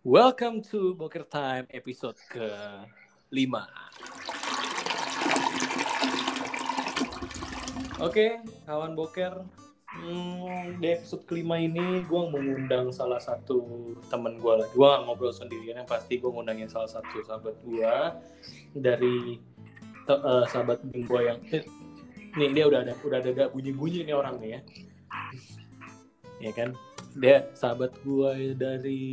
Welcome to Boker Time episode ke 5. Oke, kawan Boker. Hmm, di episode kelima ini gue mengundang salah satu temen gue lagi. Gue ngobrol sendirian, yang pasti gue ngundangin salah satu sahabat gue dari eh, sahabat gue yang eh, nih dia udah ada udah ada bunyi-bunyi nih orang nih ya. Ya kan? Dia sahabat gue dari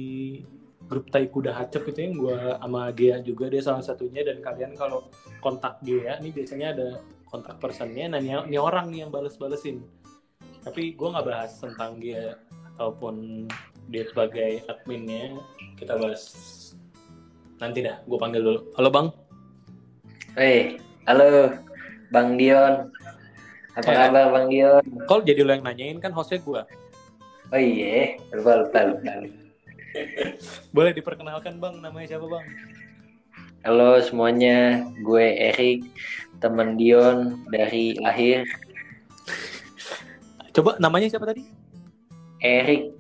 grup Tai Kuda Hacep itu yang gue sama Gea juga dia salah satunya. Dan kalian kalau kontak Gea nih biasanya ada kontak personnya. Nah ini, ini orang nih yang bales-balesin. Tapi gue nggak bahas tentang Gea ataupun dia sebagai adminnya. Kita bahas nanti dah. Gue panggil dulu. Halo bang. Hei, halo Bang Dion. Apa Eh. kabar Bang Dion? kalau jadi lo yang nanyain? Kan hostnya gue Oh iya, lupa lupa lupa. boleh diperkenalkan bang namanya siapa bang Halo semuanya, gue Erik, teman Dion dari lahir. coba namanya siapa tadi Erik,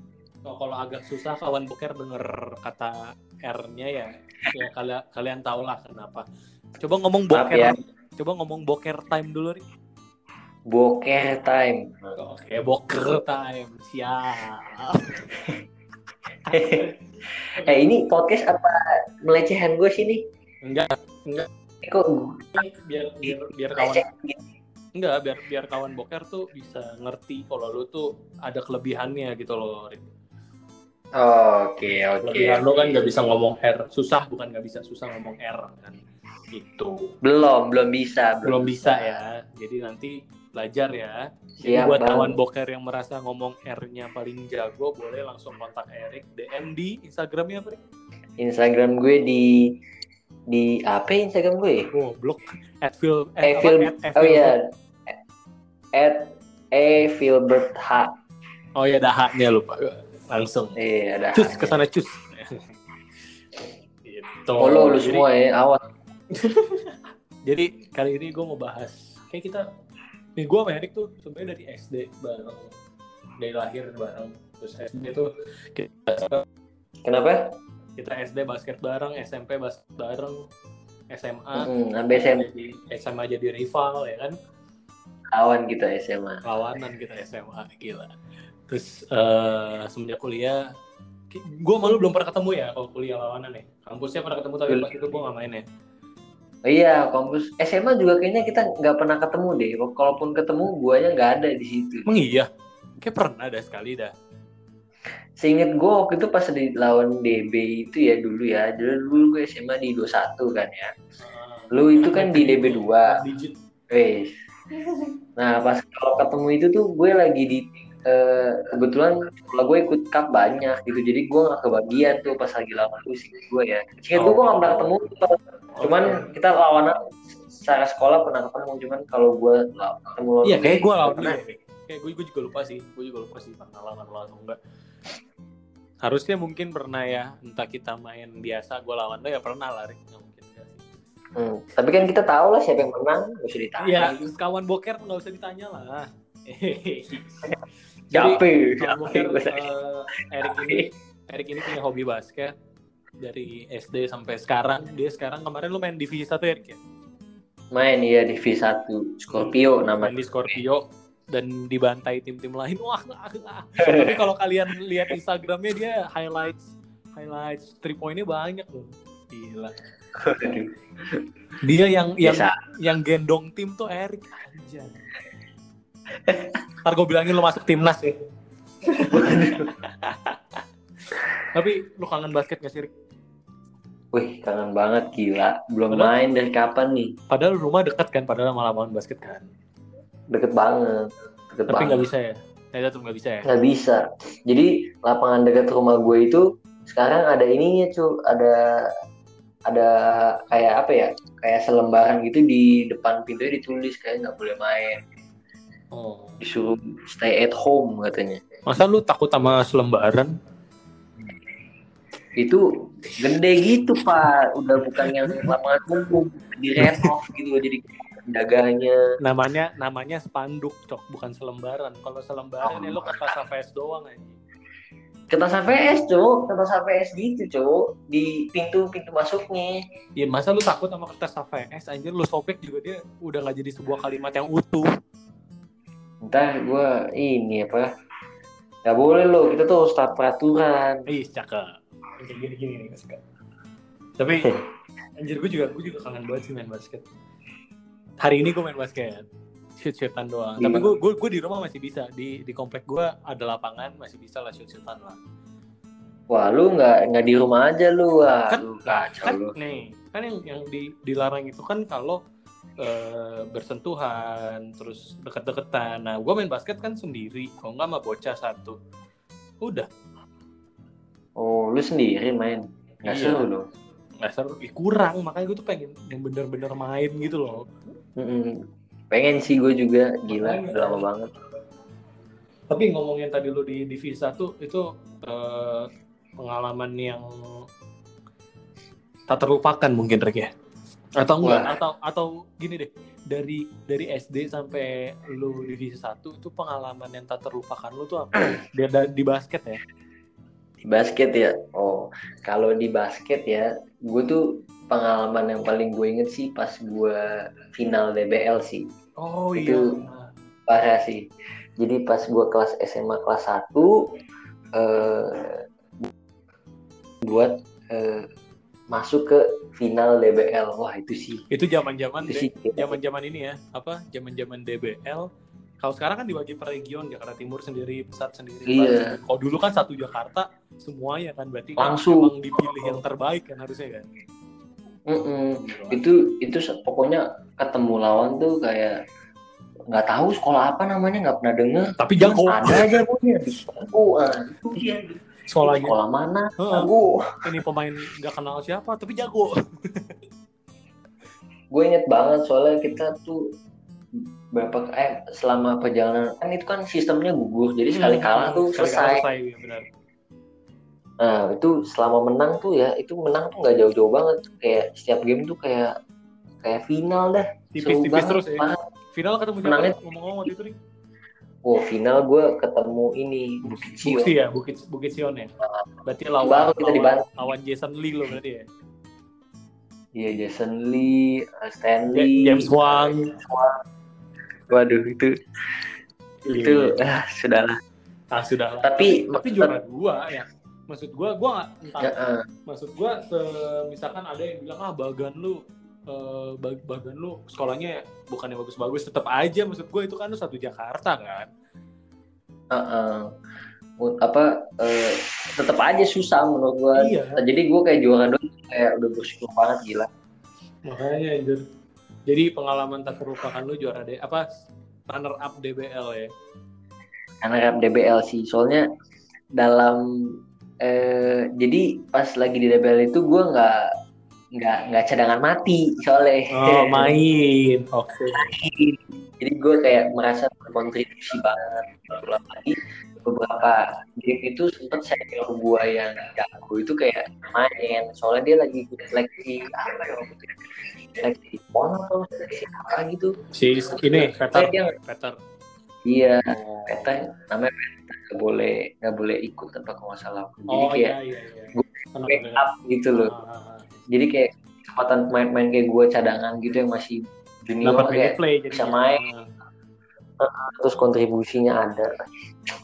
Oh, kalau agak susah kawan boker denger kata R-nya ya, ya kalian kalian tau lah kenapa. Coba ngomong Maaf boker, ya. coba ngomong boker time dulu nih. Boker Time. Oke, boker time, siap. eh ini podcast apa melecehan gue sini? Enggak, enggak, Eh, Kok biar biar biar kawan leceh gitu? enggak biar biar kawan boker tuh bisa ngerti kalau lu tuh ada kelebihannya gitu loh. Oke oke. Kelebihan lu kan nggak bisa ngomong R, susah bukan nggak bisa susah ngomong R kan. Itu Belum belum bisa belum bisa ya. Jadi nanti belajar ya. Jadi Siap buat Bang. kawan boker yang merasa ngomong R-nya paling jago, boleh langsung kontak Erik DM di Instagramnya apa? Instagram gue di di apa ya Instagram gue? Oh, blok. At Phil, at, Eh, apa? Phil- At, at Oh iya. At E Filbert H. Oh iya, dah haknya lupa. Langsung. Iya, ada. Cus, ke sana cus. gitu. Follow lu semua ya, awas. Jadi kali ini gue mau bahas, kayak kita, nih gue sama Erik tuh sebenarnya dari SD bareng, dari lahir bareng. Terus SD tuh kita Kenapa? kita SD basket bareng, SMP basket bareng, SMA, Hmm, sampai SMA jadi SMA jadi rival ya kan, kawan kita SMA. lawanan kita SMA gila. Terus eh semenjak kuliah, gue malu belum pernah ketemu ya kalau kuliah lawanan ya. Kampusnya pernah ketemu tapi pas itu gue gak main ya. Oh iya, kampus SMA juga kayaknya kita nggak pernah ketemu deh. Kalaupun ketemu, guanya nggak ada di situ. Emang iya? Kayak pernah ada sekali dah. Seinget gue waktu itu pas di lawan DB itu ya dulu ya. Dulu, dulu gue SMA di 21 kan ya. Lu itu kan di DB 2. Digit. Wes. Nah, pas kalau ketemu itu tuh gue lagi di eh, kebetulan sekolah gue ikut cup banyak gitu. Jadi gue nggak kebagian tuh pas lagi lawan lu sih gue ya. Seinget gue gue nggak pernah ketemu. Cuman kita lawanan secara sekolah pernah ketemu. Cuman kalau gue ketemu lawan Iya, kayak gue lawan pernah. dia. Kayak gue, gue juga lupa sih. Gue juga lupa sih pernah lawan lo atau enggak. Harusnya mungkin pernah ya. Entah kita main biasa, gue lawan lo ya pernah lah. Rik. Nggak mungkin enggak sih. Hmm, Tapi kan kita tahu lah siapa yang menang, nggak usah ditanya. Iya, kawan boker nggak usah ditanya lah. Gue tanya? eh, Erik ini, Erik ini punya hobi basket dari SD sampai sekarang. Dia sekarang kemarin lu main divisi satu Erik ya? Main ya di V1 Scorpio main namanya. di Scorpio dan dibantai tim-tim lain. Wah, tapi kalau kalian lihat Instagramnya dia highlights highlights three pointnya banyak loh. Gila. Dia yang yang Biasa. yang gendong tim tuh Erik aja. Ntar gue bilangin lo masuk timnas ya. tapi lu kangen basket gak sih? Rik? Wih, kangen banget gila. Belum Padahal- main dari kapan nih? Padahal rumah dekat kan, padahal sama lapangan basket kan. Deket banget. Deket Tapi banget. nggak bisa ya. Saya tetap nggak bisa ya. Nggak bisa. Jadi lapangan dekat rumah gue itu sekarang ada ininya cu, ada ada kayak apa ya? Kayak selembaran gitu di depan pintunya ditulis kayak nggak boleh main, Oh. disuruh stay at home katanya. Masa lu takut sama selembaran? Itu gede gitu pak, udah bukan yang lapangan umum, di renov gitu jadi jaganya. namanya namanya spanduk cok. Bukan selembaran. Kalau selembaran ya lo kertas HVS doang aja kertas HVS cowok kertas HVS gitu cowok di pintu pintu masuknya. Ya masa lu takut sama kertas HVS anjir lu sobek juga dia udah nggak jadi sebuah kalimat yang utuh. Entah gue ini apa? Nggak boleh lo. Kita tuh start peraturan. Ih, cakep. Kayak gini-gini nih, gak suka. Tapi, anjir gue juga, gue juga kangen banget sih main basket. Hari ini gue main basket. Shoot-shootan doang. Iya. Tapi gue, gue, gue di rumah masih bisa. Di, di komplek gue ada lapangan, masih bisa lah shoot-shootan lah. wah lu nggak nggak di rumah aja lu wah Kan- lu kacau Kan, lu nih, kan yang, yang di, dilarang itu kan kalau eh, bersentuhan, terus deket-deketan. Nah, gue main basket kan sendiri. Kalau nggak sama bocah satu. Udah, oh lu sendiri main nggak Iya. seru lo nggak seru. Ih, kurang. Makanya gue tuh pengen yang bener-bener main gitu loh. Mm-mm. pengen sih gue juga gila udah lama banget Tapi ngomongin tadi lu di divisi satu itu eh, pengalaman yang tak terlupakan mungkin Rick ya? Atau enggak? Wah. Atau atau gini deh, dari dari SD sampai lu divisi satu itu pengalaman yang tak terlupakan lu tuh apa? Di, di basket ya? Basket ya oh kalau di basket ya gue tuh pengalaman yang paling gue inget sih pas gue final DBL sih Oh Itu- iya. parah sih jadi pas gue kelas SMA kelas 1 eh, buat eh, masuk ke final DBL wah itu sih Itu zaman-zaman zaman-zaman ini ya, apa? Zaman-zaman DBL. Kalau sekarang kan dibagi per region, Jakarta Timur sendiri, Pusat sendiri. Iya. Kalau dulu kan satu Jakarta semuanya kan berarti kan Langsung. emang dipilih yang terbaik kan harusnya kan. Mm-mm. itu itu se- pokoknya ketemu lawan tuh kayak nggak tahu sekolah apa namanya nggak pernah denger Tapi jago. ada aja punya jago ah, itu dia Sekolahnya sekolah mana jago ini pemain nggak kenal siapa tapi jago. gue inget banget soalnya kita tuh berapa eh selama perjalanan kan itu kan sistemnya gugur jadi sekali kalah tuh Hmm, Sekali kalah selesai selesai ya, benar. nah itu selama menang tuh ya itu menang tuh nggak jauh-jauh banget kayak setiap game tuh kayak kayak final dah Tipis-tipis terus ya. Final ketemu siapa? Ngomong-ngomong waktu itu nih. oh final gue ketemu ini Bukit Sion. Buksi ya, Bukit Bukit Sion ya. Berarti lawan Baru kita lawan, lawan Jason Lee lo berarti ya. Iya Jason Lee, Stanley, James Wang. Waduh itu itu Iya. ah, sudahlah. Ah, sudah lah. Tapi tapi juara dua ya. Maksud gua gua nggak entah Ya, eh, maksud gua se misalkan ada yang bilang ah bagan lu eh, bag- bagan lu sekolahnya bukannya bagus-bagus tetap aja maksud gua itu kan lu satu Jakarta kan eh. Mut- apa eh, tetap aja susah menurut gua. iya Jadi gua kayak juara dua kayak udah bersyukur banget gila. makanya anjir jadi pengalaman tak terlupakan lu juara deh apa runner up DBL ya Karena rap DBL sih. Soalnya dalam eh, jadi pas lagi di DBL itu gua nggak nggak nggak cadangan mati soalnya. oh main oke jadi gue kayak merasa berkontribusi banget lah. Lagi beberapa game itu sempet senior gue yang jago itu kayak main. Soalnya dia lagi ikut seleksi apa ya seleksi pon atau seleksi apa gitu. Si ini Peter. Dia Peter. Iya oh, Peta namanya Peta nggak boleh nggak boleh ikut tanpa kalau salah. Jadi oh kayak iya iya iya. gua Kenapa back bener? up gitu loh. Ah, ah, ah. jadi kayak kesempatan pemain-pemain kayak gue cadangan gitu yang masih junior kayak play jadi bisa main. Terus kontribusinya ada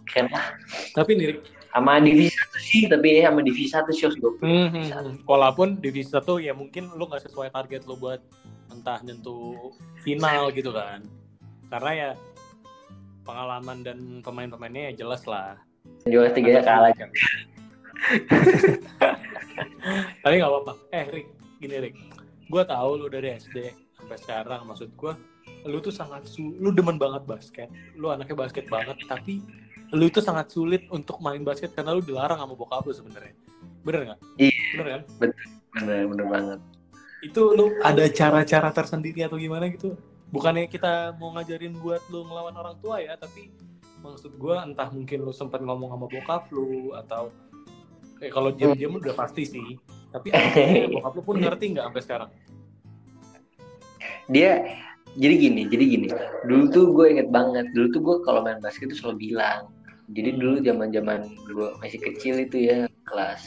keren lah tapi nih sama divisi satu sih tapi ya sama divisi satu sih harus gue Hmm, hmm, hmm. Walaupun divisi satu ya mungkin lu nggak sesuai target lu buat entah nyentuh final gitu kan. Karena ya pengalaman dan pemain-pemainnya ya jelas lah. juara tiga ya kalah Tapi nggak apa-apa. Eh Rick, gini Rick. Gue tahu lu dari SD sampai sekarang. Maksud gue, lu tuh sangat su- lu demen banget basket. Lu anaknya basket banget. Tapi lu itu sangat sulit untuk main basket karena lu dilarang sama bokap lu sebenarnya. Bener nggak? Iya. Bener kan? bener bener banget itu lu ada cara-cara tersendiri atau gimana gitu bukannya kita mau ngajarin buat lu ngelawan orang tua ya tapi maksud gua entah mungkin lu sempat ngomong sama bokap lu atau kayak kalau diam-diam udah pasti sih tapi akhirnya bokap lu pun ngerti nggak sampai sekarang dia jadi gini jadi gini. Dulu tuh gue inget banget dulu tuh gue kalau main basket tuh selalu bilang. Jadi dulu zaman zaman gue masih kecil itu ya kelas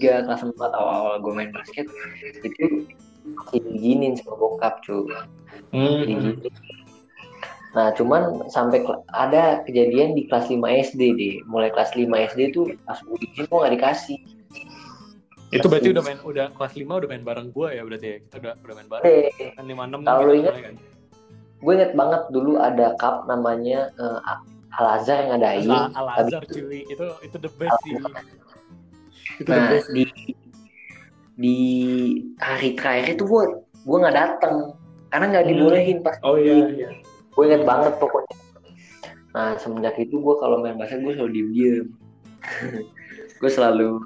3, kelas 4 awal-awal gue main basket itu diginin sama bokap cuy Hmm. diginin nah cuman sampai ada kejadian di kelas 5 SD deh. Mulai kelas 5 SD tuh pas gue izin gue gak dikasih Itu berarti udah main udah kelas 5 udah main bareng gua ya berarti ya. Kita udah udah main bareng. Eh, Kan 5 6 Kalau lu ingat, kan. gue inget banget dulu ada cup namanya eh, Al Azhar yang ngadain Al Azhar cuy. Itu itu the best sih. Itu the Nah, best. di di hari terakhir itu gue gue nggak datang karena nggak Hmm. dibolehin pas Oh iya iya. gue inget banget pokoknya nah semenjak itu gue kalau main basket gue selalu diem diem gue selalu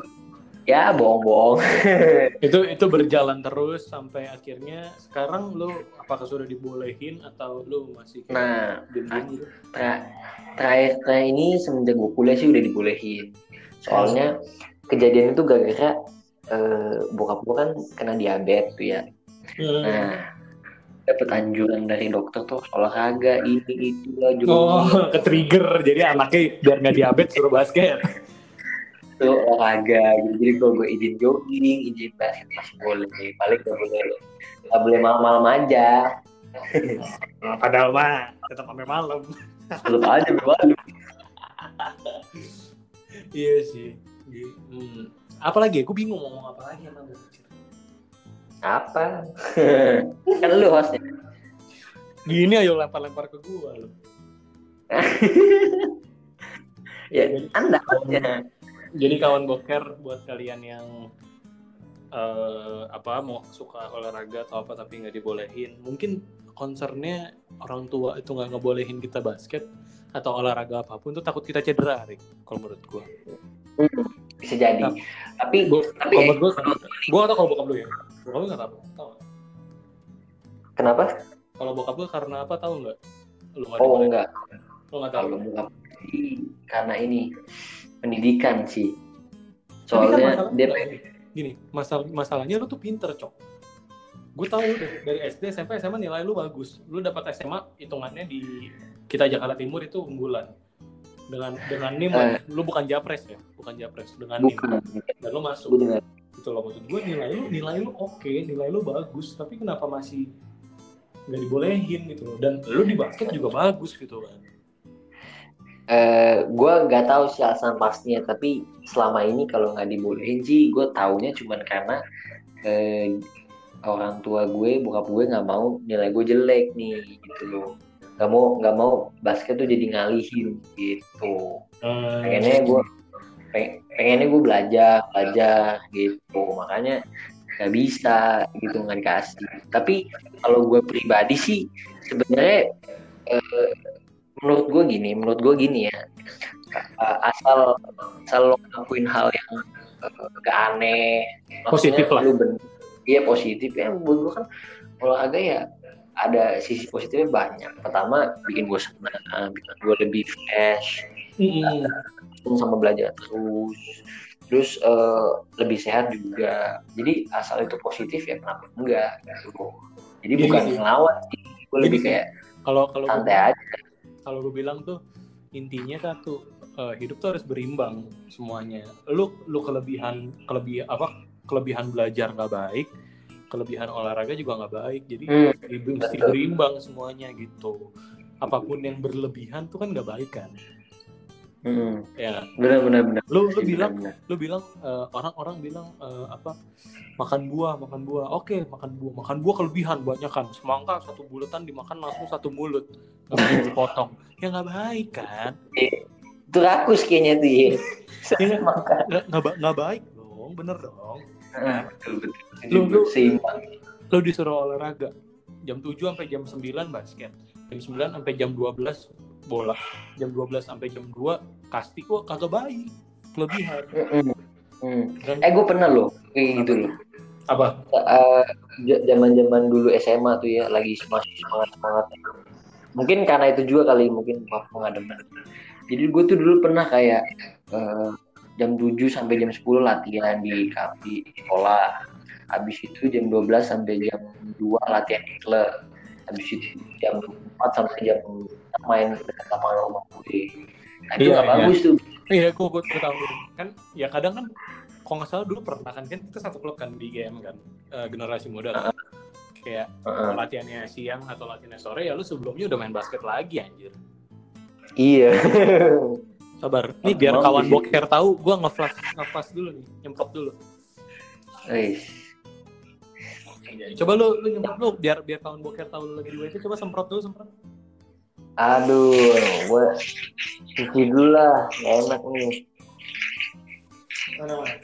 ya bohong-bohong Itu itu berjalan terus sampai akhirnya sekarang lu apakah sudah dibolehin atau lu masih nah diem-diem gitu? tra- terakhir terakhir ini semenjak gue kuliah sih udah dibolehin soalnya kejadian itu gara-gara eh, bokap gue kan kena diabetes tuh ya Hmm. Nah, dapat anjuran dari dokter tuh olahraga ini itu lah Oh, jogging ke trigger. Jadi anaknya biar nggak diabetes suruh basket. Itu olahraga gitu. Jadi kalau gue izin jogging, izin basket masih boleh. Paling gak boleh gak boleh malam-malam aja. Nah, padahal mah tetap sampai malam. Tetap aja malu. Iya sih. Hmm. Apalagi ya? Gue bingung mau ngomong apa lagi emang. Apa? kan lu hostnya. Gini ayo lempar-lempar ke gua lo. ya, anda hostnya. Jadi kawan boker buat kalian yang eh, apa mau suka olahraga atau apa tapi nggak dibolehin, mungkin concernnya orang tua itu nggak ngebolehin kita basket atau olahraga apa pun tuh takut kita cedera, Rik, kalau menurut gua. Hmm, bisa jadi. Nah. Tapi Gua, tapi kalau eh, gua, gua tahu kalau bokap lu ya. Bokap lu nggak tahu. Kenapa? Kalau bokap lu karena apa tahu nggak? Lu Oh enggak. Lu nggak tahu. Kalau bukan karena ini pendidikan sih. Kan Soalnya masalahnya dia gini, gini, masalah masalahnya lu tuh pinter, Cok. Gue tahu dari, dari SD, SMP, SMA nilai lu bagus. Lu dapat SMA hitungannya di kita Jakarta Timur itu unggulan. Dengan dengan NIM Eh. lu bukan japres ya, bukan japres dengan NIM bukan. dan lu masuk. Gue dengar. Itu loh maksud gue nilai lu nilai lu oke, nilai lu bagus, tapi kenapa masih nggak dibolehin gitu loh. Dan lu di basket juga bagus gitu kan. Eh, gue nggak tahu sih alasan pastinya, tapi selama ini kalau nggak dibolehin sih, gue taunya cuman karena eh, orang tua gue, bokap gue nggak mau nilai gue jelek nih, gitu loh. Nggak mau nggak mau basket tuh jadi ngalihin gitu. Eh, Pengennya gue peng- pengennya gue belajar belajar gitu, makanya nggak bisa gitu nggak dikasih. Tapi kalau gue pribadi sih sebenarnya eh, menurut gue gini, menurut gue gini ya, eh, asal asal lo ngelakuin hal yang eh, gak aneh, Positif lah. lu iya positif ya, buat gue kan olahraga ya ada sisi positifnya banyak. Pertama bikin gue senang, bikin gue lebih fresh, mm-mm. sama belajar terus, terus eh, lebih sehat juga. Jadi asal itu positif ya kenapa enggak? Gitu. Jadi Gini bukan sih. ngelawan sih, gue lebih kayak Kalau kalau santai aja. Kalau gue bilang tuh intinya satu eh, hidup tuh harus berimbang semuanya. Lu lu kelebihan kelebihan apa kelebihan belajar nggak baik kelebihan olahraga juga nggak baik. Jadi Hmm, mesti berimbang semuanya gitu. Apa pun yang berlebihan tuh kan nggak baik kan Hmm, ya. Benar benar benar. lu lu Benar, bilang benar. lu bilang eh, orang-orang bilang eh, apa makan buah makan buah. Oke makan buah. Makan buah kelebihan banyak kan. Semangka satu bulatan dimakan langsung satu mulut. Boleh dipotong. Ya nggak baik kan? Itu rakus kayaknya tuh ya. Makan. nggak nggak ba- nggak baik dong. Bener dong. Heeh, betul betul. Lu- lu- seimbang. lo disuruh olahraga. Jam 7 sampai jam 9 basket. Jam 9 sampai jam 12 bola jam 12 sampai jam 2 kasti kok kagak baik kelebihan. Hmm. Dan- Eh gue pernah loh kayak gitu loh. apa zaman zaman dulu SMA tuh ya lagi masih semangat semangat. Mungkin karena itu juga kali mungkin demen. Jadi gue tuh dulu pernah kayak eh, jam 7 sampai jam 10 latihan di kafe di sekolah. Habis itu jam 12 sampai jam 2 latihan di klub. Habis itu jam 4 sampai jam main dekat lapangan rumah gue. Nah, itu Iya, nggak iya. bagus tuh. Iya, gue gue gue tahu. Kan ya kadang kan kalau nggak salah dulu pernah kan kan kita satu klub kan di GM kan eh, generasi muda kan. Kayak Heeh. latihannya siang atau latihannya sore ya lu sebelumnya udah main basket lagi anjir. Iya. Sabar. Nih biar kawan boker tahu gua nge-flash nge-flash dulu nih, nyemprot dulu. Wih. Coba lu lu nyemprot lu biar biar kawan boker tahu lu lagi di WC coba semprot dulu semprot. Aduh, gue cuci dulu lah, nggak enak nih. Mana mana?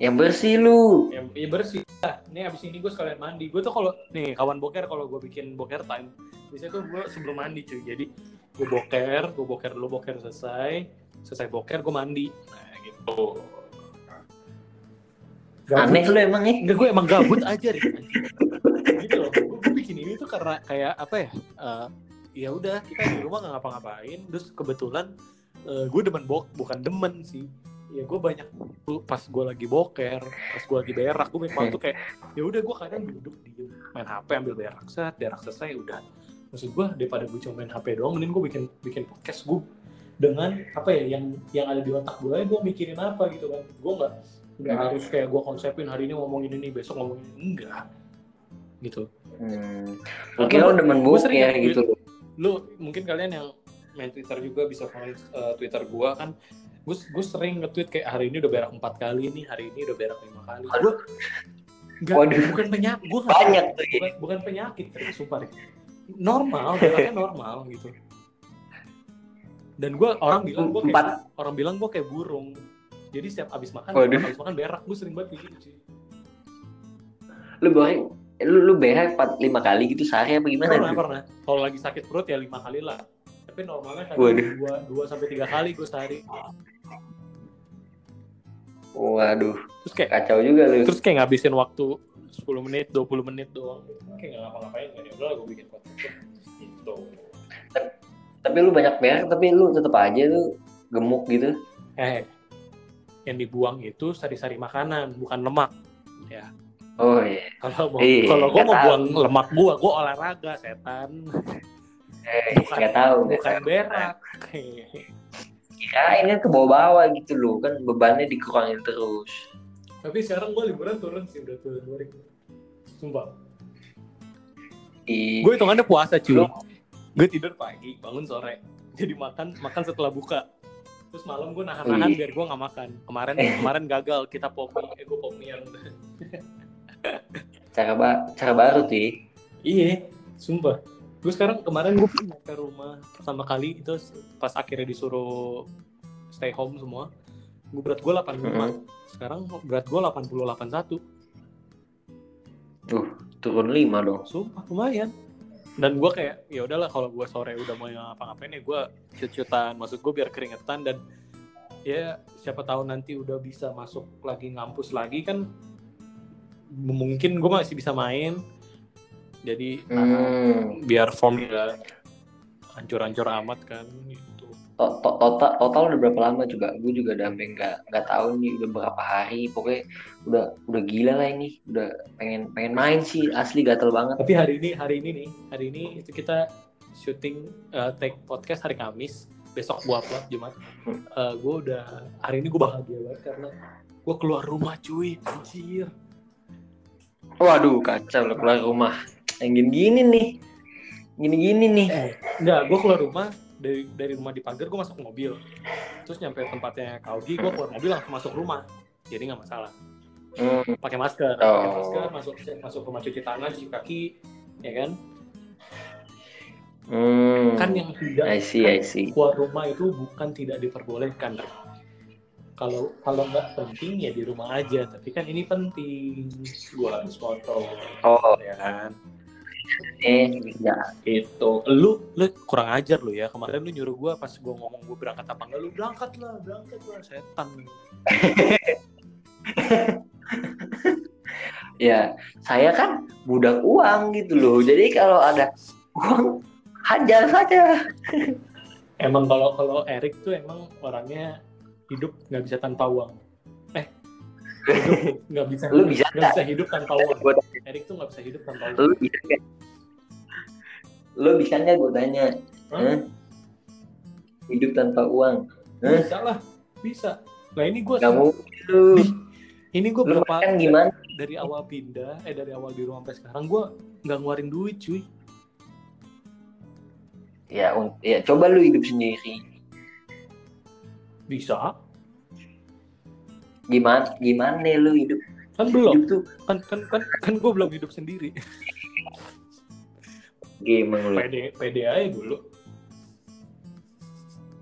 Yang bersih lu. Ya, ya bersih lah. Nih abis ini gue sekalian mandi. Gue tuh kalau nih kawan boker kalau gue bikin boker time, biasanya tuh gue sebelum mandi cuy. Jadi gue boker, gue boker dulu boker selesai, selesai boker gue mandi. Nah gitu. Aneh lu emang nih. Enggak gue emang gabut aja deh. gitu loh. Gue, gue bikin ini tuh karena kayak apa ya? eh, ya udah kita di rumah nggak ngapa-ngapain. Terus kebetulan eh, gue demen bok, bukan demen sih. Ya gue banyak tuh pas gue lagi boker, pas gue lagi berak, gue banyak waktu kayak ya udah gue kadang duduk diem main HP ambil berak set, berak selesai udah. Maksud gue daripada gue cuma main HP doang, mending gue bikin bikin podcast gue dengan apa ya yang yang ada di otak gue, gue mikirin apa gitu kan. Gue nggak nggak harus kayak gue konsepin hari ini ngomongin ini besok ngomongin ini. enggak gitu Hmm. Gue kira lu demen Gua sering ya, gitu. lu mungkin kalian yang main Twitter juga bisa follow uh, Twitter gua kan gue gue sering nge-tweet kayak hari ini udah berak empat kali nih hari ini udah berak lima kali gue nggak Waduh. bukan penyakit gue Banyak tuh. bukan, bukan penyakit sumpah deh normal beraknya normal gitu dan gue orang bilang gue orang bilang gue kayak burung jadi setiap abis makan Waduh. abis makan berak gue sering banget kayak gitu sih Lu boring. Lu lu berak empat lima kali gitu sehari apa gimana? pernah tuh? pernah kalau lagi sakit perut ya lima kali lah tapi normalnya Waduh. dua dua sampai tiga kali gue sehari Waduh, terus kayak kacau juga lu. terus kayak ngabisin waktu 10 menit 20 menit doang kayak nggak ngapa-ngapain kan udah gue bikin podcast gitu Tapi lu banyak berak tapi lu tetap aja lu gemuk gitu. eh yang dibuang itu sari-sari makanan bukan lemak. Ya. Oh iya. kalau mau Iya, kalau gue mau tahu. buang lemak gua gue olahraga setan. Eh, Bukan- nggak tahu. bukan berak. Kirain kan ke bawah-bawah gitu loh kan bebannya dikurangin terus. tapi sekarang gue liburan turun sih udah turun turun sumpah. Di gue hitungannya puasa cuy. Gue tidur pagi bangun sore. Jadi makan makan setelah buka terus malam gue nahan-nahan Wih. biar gue nggak makan kemarin kemarin gagal kita pop mie eh gue pop mie yang cara ba- cara baru sih. iya sumpah gue sekarang kemarin gue pindah ke rumah pertama kali itu pas akhirnya disuruh stay home semua gue berat gue 85 Mm-mm. sekarang berat gue 80 81 Tuh, turun lima dong. sumpah lumayan dan gue kayak ya udahlah kalau gue sore udah mau ngapa-ngapain ya gue cut-cutan maksud gue biar keringetan dan ya siapa tahu nanti udah bisa masuk lagi ngampus lagi kan mungkin gue masih bisa main. Jadi Hmm. biar formnya hancur-hancur amat kan To- to- total total udah berapa lama juga? Gue juga udah sampai nggak nggak tahu nih udah berapa hari. Pokoknya udah udah gila lah ini. Udah pengen pengen main sih. Asli gatel banget. tapi hari ini hari ini nih hari ini itu kita syuting uh, take podcast hari Kamis besok gua upload Jumat Hmm. Uh, gue udah hari ini gue bahagia banget karena gue keluar rumah cuy anjir Waduh kacau lo keluar rumah. Yang gini-gini nih. Gini-gini nih. eh enggak gue keluar rumah dari dari rumah di pagar gue masuk mobil. Terus nyampe tempatnya Kaugi gue keluar mobil langsung masuk rumah. Jadi nggak masalah. Hmm. pakai masker pakai Oh. masker masuk masuk rumah cuci tangan cuci kaki ya kan? Hmm. kan yang tidak I see, I see. keluar rumah itu bukan tidak diperbolehkan. Kalau kalau nggak penting ya di rumah aja tapi kan ini penting. Gua harus foto Oh, ya kan eh, ya. itu lu lu kurang ajar lu ya kemarin lu nyuruh gua pas gua ngomong gua berangkat apa enggak lu berangkat lah berangkat lah setan ya saya kan budak uang gitu loh. Jadi kalau ada uang hajar saja. emang kalau kalau Erik tuh emang orangnya hidup nggak bisa tanpa uang hidup nggak bisa Lu bisa nggak bisa hidup tanpa uang Erik tuh nggak bisa hidup tanpa uang lu bisa nggak? Lu bisa nggak gue tanya? Hah? Hidup tanpa uang. Bisa lah, bisa. Nah ini gue mungkin lu. ini gue berapa makan gimana? dari awal pindah, eh dari awal di rumah sampai sekarang gue nggak ngeluarin duit cuy. Ya, ya coba lu hidup sendiri. Bisa? Gimana? Gimana lu hidup? Kan belum. Hidup tuh Kan kan kan kan gue belum hidup sendiri. game lu. Pede pede aja dulu.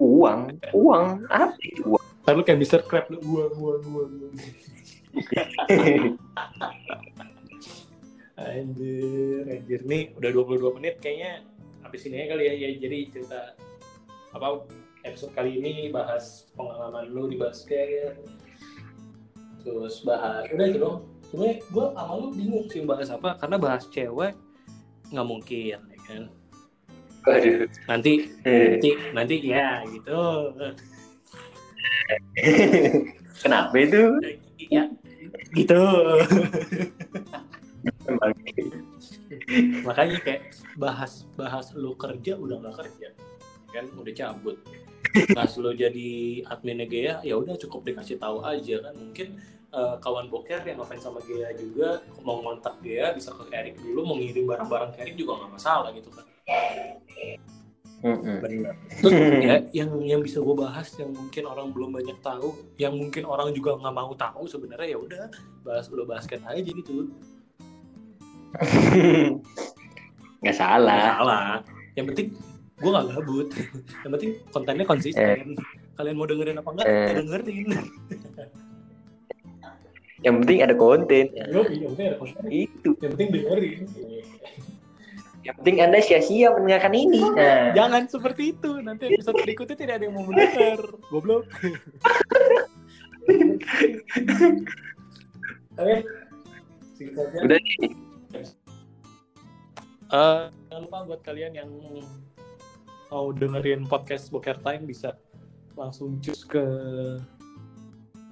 Uang, uang, apa itu uang? Ntar lu kayak Mr. Crab lu gua gua gua. gua. Anjir, anjir nih udah 22 menit kayaknya habis ini aja kali ya, ya jadi cerita apa episode kali ini bahas pengalaman lu di basket terus bahas udah itu dong. Sebenarnya gue sama lu bingung sih bahas apa karena bahas cewek nggak mungkin ya kan? Nanti nanti nanti ya gitu. Kenapa itu? ya gitu. Makanya kayak bahas bahas lu kerja udah nggak kerja kan udah cabut. Bahas lu jadi admin Gea ya udah cukup dikasih tahu aja kan. Mungkin eh, kawan boker yang ngefans sama Gea juga mau ngontak Gea bisa ke Erik dulu mau ngirim barang-barang ke Erik juga nggak masalah gitu kan. Benar terus ya yang yang bisa gue bahas yang mungkin orang belum banyak tahu yang mungkin orang juga nggak mau tahu sebenarnya ya udah bahas lu basket aja gitu Nggak salah. Nggak salah. Yang penting gue nggak gabut. Yang penting kontennya konsisten. Kalian mau dengerin apa enggak Eh. ya dengerin. Yang penting ada konten. Yo, yang penting ada konten. Itu. yang penting dengerin. Yang penting Anda sia-sia mendengarkan ini. Nah, jangan seperti itu. Nanti episode berikutnya tidak ada yang mau mendengar. Goblok. Oke. Singkatnya. Udah. Eh, jangan lupa buat kalian yang mau dengerin podcast Boker Time bisa langsung cus ke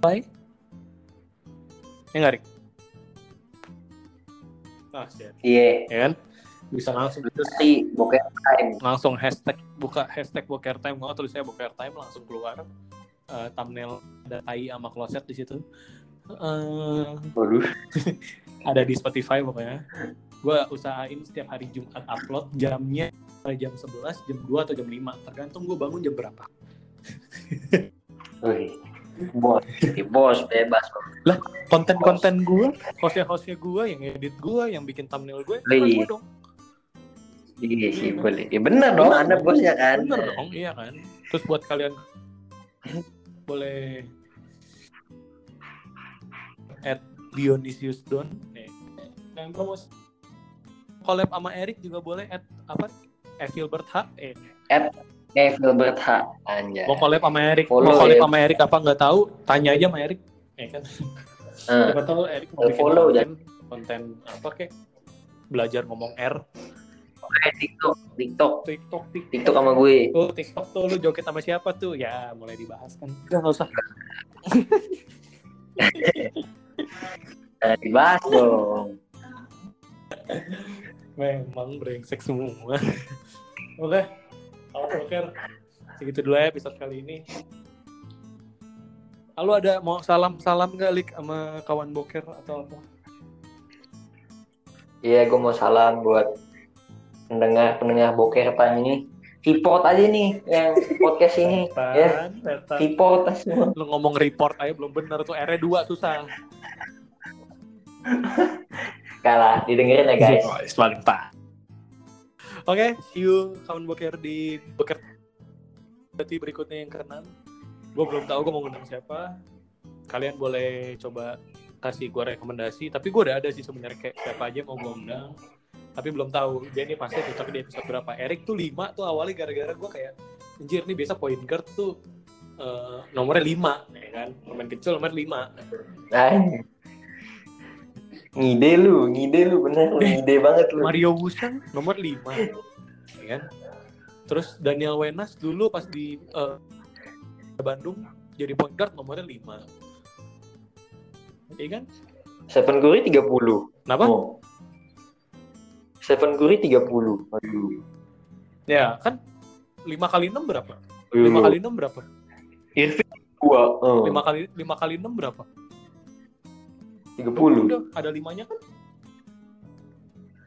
Spotify. Ya nggak, Rik? Nah. Iya. ya kan? Bisa langsung cus, Pasti bokeh time. langsung hashtag buka hashtag Boker Time, nggak tulisnya Boker Time langsung keluar. Eh, thumbnail ada tai sama kloset di situ. Waduh. ada di Spotify pokoknya. Gue usahain setiap hari Jumat upload jamnya jam 11, jam 2 atau jam 5 tergantung gue bangun jam berapa. Wih. Bos, bos bebas. Konten-konten gue, hostnya-hostnya gue, yang edit gue, yang bikin thumbnail gue, kan gue dong. Iya sih boleh. Ya benar dong, Bener Anda dong. bosnya kan. Bener dong, iya kan. Terus buat kalian boleh at Dionysius Don. Eh, yang promosi collab sama Erik juga boleh at apa? Evilbert H. Eh, Eh, Filbert H. Anjay. mau collab sama Erik, Follow mau collab ya. sama Erik apa nggak tahu, tanya aja sama Erik. Ya kan. Ah, Siapa tahu Erik mau bikin Follow, konten, konten apa kek? Belajar ngomong R, eh, TikTok, TikTok, TikTok, TikTok. TikTok sama gue. Tuh, TikTok tuh lu joget sama siapa tuh? Ya, mulai dibahas kan. Udah nggak usah. Nah, dibahas dong. Memang brengsek semua. Oke, kalau Boker, segitu dulu ya episode kali ini. Lalu ada mau salam-salam nggak Lik sama kawan Boker atau apa? Iya, gue mau salam buat pendengar pendengar boker time ini. Report aja nih yang podcast ini. Ya, Setan, setan. report aja semua. Lu ngomong report aja belum bener tuh R2 susah. Kalah, didengerin ya guys. Guys, mantap. Oke, see you kawan Boker di Boker berarti berikutnya yang keenam. Gue belum tahu gue mau ngundang siapa. Kalian boleh coba kasih gue rekomendasi. Tapi gue udah ada sih sebenarnya kayak siapa aja mau gue undang. Tapi belum tahu dia ini pasti cocok di episode berapa. Erik tuh 5 tuh awalnya gara-gara gue kayak anjir nih biasa point guard tuh eh, nomornya 5 ya kan. Pemain kecil nomor 5. Nah, ngide lu, ngide lu bener lu, ngide banget lu. Mario Wusang nomor 5 ya kan terus Daniel Wenas dulu pas di eh, Bandung jadi point guard nomornya 5 iya kan Stephen Curry 30. kenapa Oh. Stephen Curry 30. Aduh. ya kan lima kali enam berapa? Lima kali enam berapa? Irving dua. Oh. Lima kali lima kali enam berapa? Tiga puluh. Udah, ada limanya kan?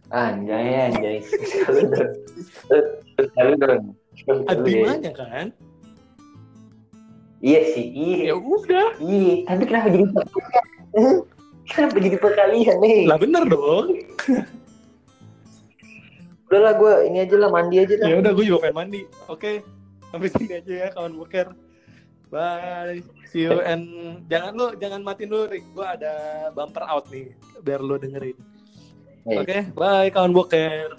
Anjay, anjay. Sekali dong. Sekali dong. Ada limanya kan? Iya sih, iya. Ya udah. Iya, tapi kenapa jadi perkalian? kenapa jadi perkalian nih? Lah bener dong. Udahlah gue ini aja lah mandi aja lah. Ya udah gue juga pengen mandi. Oke. Sampai sini aja ya kawan boker. Bye. See you and jangan lu jangan matiin dulu Rick. Gue ada bumper out nih biar lu dengerin. Hey. Oke, bye kawan boker.